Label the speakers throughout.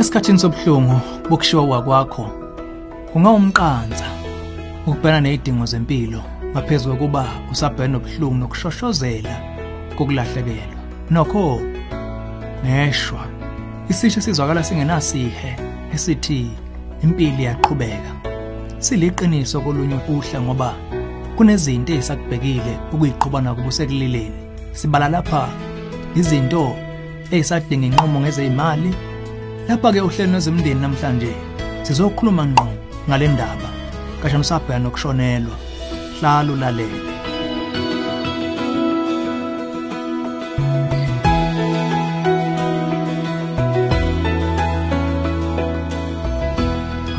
Speaker 1: Esikhathini sobuhlungu bokushiwa kwakwakho kungawumqanza ukubhekana nezidingo zempilo ngaphezulu kokuba usabhekana nobuhlungu nokushoshozela kokulahlekelwa. Nokho neshwa isisho sizwakala singenasihe esithi impilo iyaqhubeka. Siliqiniso kolunye uhla ngoba kunezinto ezisakubhekile ukuyiqhubana nakubo sekulileni. Sibala lapha izinto ezisadinga inqumo ngezeyimali lapha ke uhlelo nezemndeni namhlanje sizokhuluma ngqo ngale ndaba. Kasha msabheka nokushonelwa. Hlala ulalele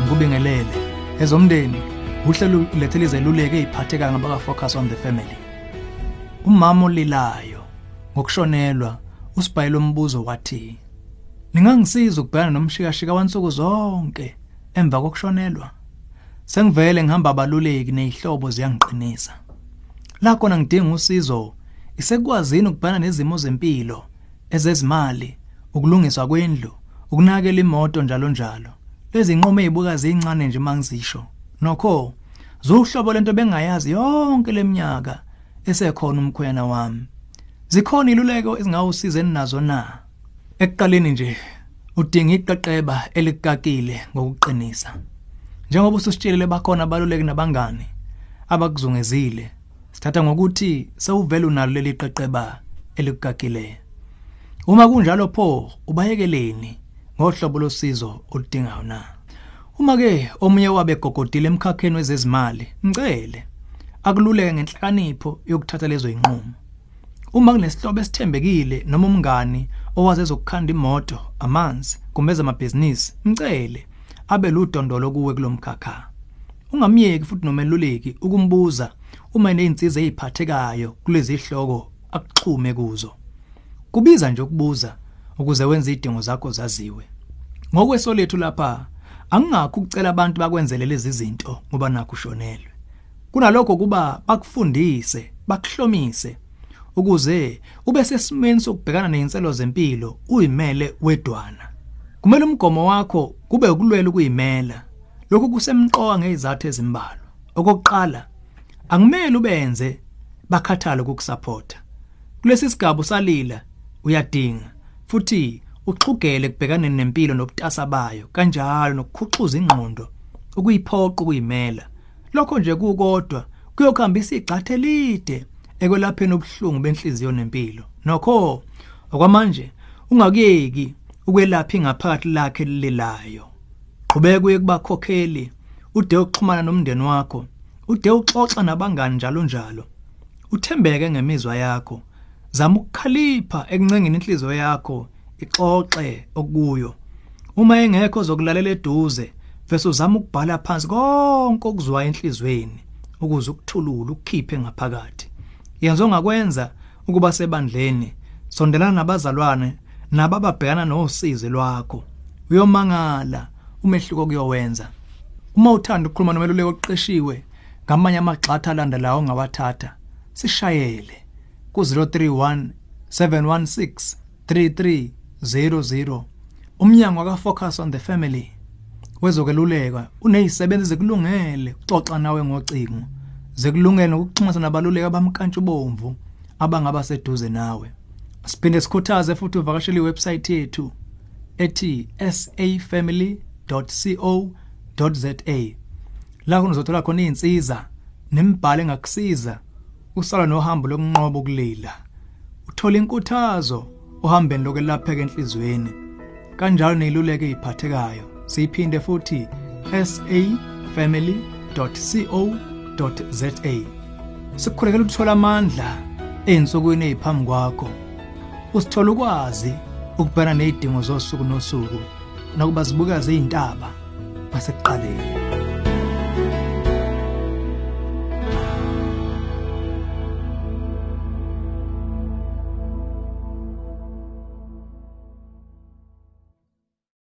Speaker 1: ngikubingelele ezomndeni uhlelo lethele izeluleko eziphatheka ngabaka focus on the family. Umama olilayo ngokushonelwa usibhayile umbuzo wathi Ningangisiza ukubhekana nomshikashika wansuku zonke emva kokushonelwa. Sengivele ngihamba abaluleki nezihlobo ziyangiqinisa. La khona ngidinga usizo isekwazini ukubhekana nezimo zempilo ezezimali, ukulungiswa kwendlu, ukunakela imoto njalo njalo. Lezi nqomo ezibuka zincane nje mangizisho. Nokho zuhlobo lento bengayazi yonke leminyaka esekhona umkhwena wami. Zikhona iluleko ezingawusiza enazo na? Ekuqaleni nje udinga iqeqeba elikakile ngokuqinisa. Njengoba ususitshelile bakhona abaluleki nabangani abakuzungezile. Sithatha ngokuthi sewuvela unalo leli qeqeba elikakile. Uma kunjalo pho ubayekeleni ngohlobo losizo oludingayo na? Uma ke omunye wabe gogodile emkhakheni wezezimali, ngicele akululeke ngenhlakanipho yokuthatha lezo zinqumo. Uma kunesihlobo esithembekile noma umngani owazi ezokukhanda imoto, amanzi, kumbe ezamabhizinisi, mcele abe ludondolo kuwe kulomkhakha. Ungamyeki futhi nomeluleki ukumbuza uma inezinsiza eziphathekayo kulezi zihloko akuxhume kuzo. Kubiza nje ukubuza ukuze wenze izidingo zakho zaziwe. Ngokweso lethu lapha angingakho ukucela abantu bakwenzele lezi zinto ngoba nakho ushonelwe. Kunalokho kuba bakufundise, bakuhlomise ukuze ube sesimeni sokubhekana nezinselo zempilo uyimele wedwana. Kumele umgomo wakho kube ukulwela ukuyimela. Lokhu kusemqoka ngezathu ezimbalwa. Okokuqala, angimele ubenze bakhathale ukukusupporta. Kulesi sigaba usalila uyadinga futhi uxhugele kubhekana nempilo nobutasa bayo kanjalo nokukhuxuza ingqondo ukuyiphoqa ukuyimela. Lokho nje kukodwa kuyokhambisa igxathe lide ekwelapheni ubuhlungu benhliziyo nempilo. Nokho okwamanje ungakuyeki ukwelapha ingaphakathi lakhe lililayo qhubeka kuye kubakhokheli ude ukuxhumana nomndeni wakho ude uxoxa nabangani njalo njalo. Uthembeke ngemizwa yakho. Zama ukukhalipha ekuncengeni inhliziyo yakho ixoxe okuyo. Uma engekho zokulalela eduze bese uzama ukubhala phansi konke okuzwayo enhlizweni ukuze ukuthulula ukukhiphe ngaphakathi. Yenza ongakwenza ukuba sebandleni sondelana nabazalwane nabababhekana nosizi lwakho. Uyomangala umehluko kuyowenza. Uma uthanda ukukhuluma nomeluleki oqeshiwe ngamanye amagxatha alandelayo ongawathatha sishayele ku031 716 3300 umnyango aka Focus on the Family wezokeluleka unezisebenzi zekulungele uxoxa nawe ngocingo. Zekulungele nokuxhumana nabaluleki abamkantshubomvu abangaba seduze nawe. Siphinde sikhuthaze futhi uvakashele iwebsite yethu ethi safamily.co.za la kunizothola khona izinsiza nemibhalo engakusiza usala nohambo lokunqoba ukulila uthola inkuthazo ohambeni lokwelapheka enhlizweni. Kanjalo neziluleko eziphathekayo siphinde futhi safamily.co.za sikukhulekela ukuthola amandla einsukwini eziphambi kwakho. Usithola ukwazi ukubhekana nezidingo zosuku nosuku nakuba zibuka ziyintaba masekuqaleni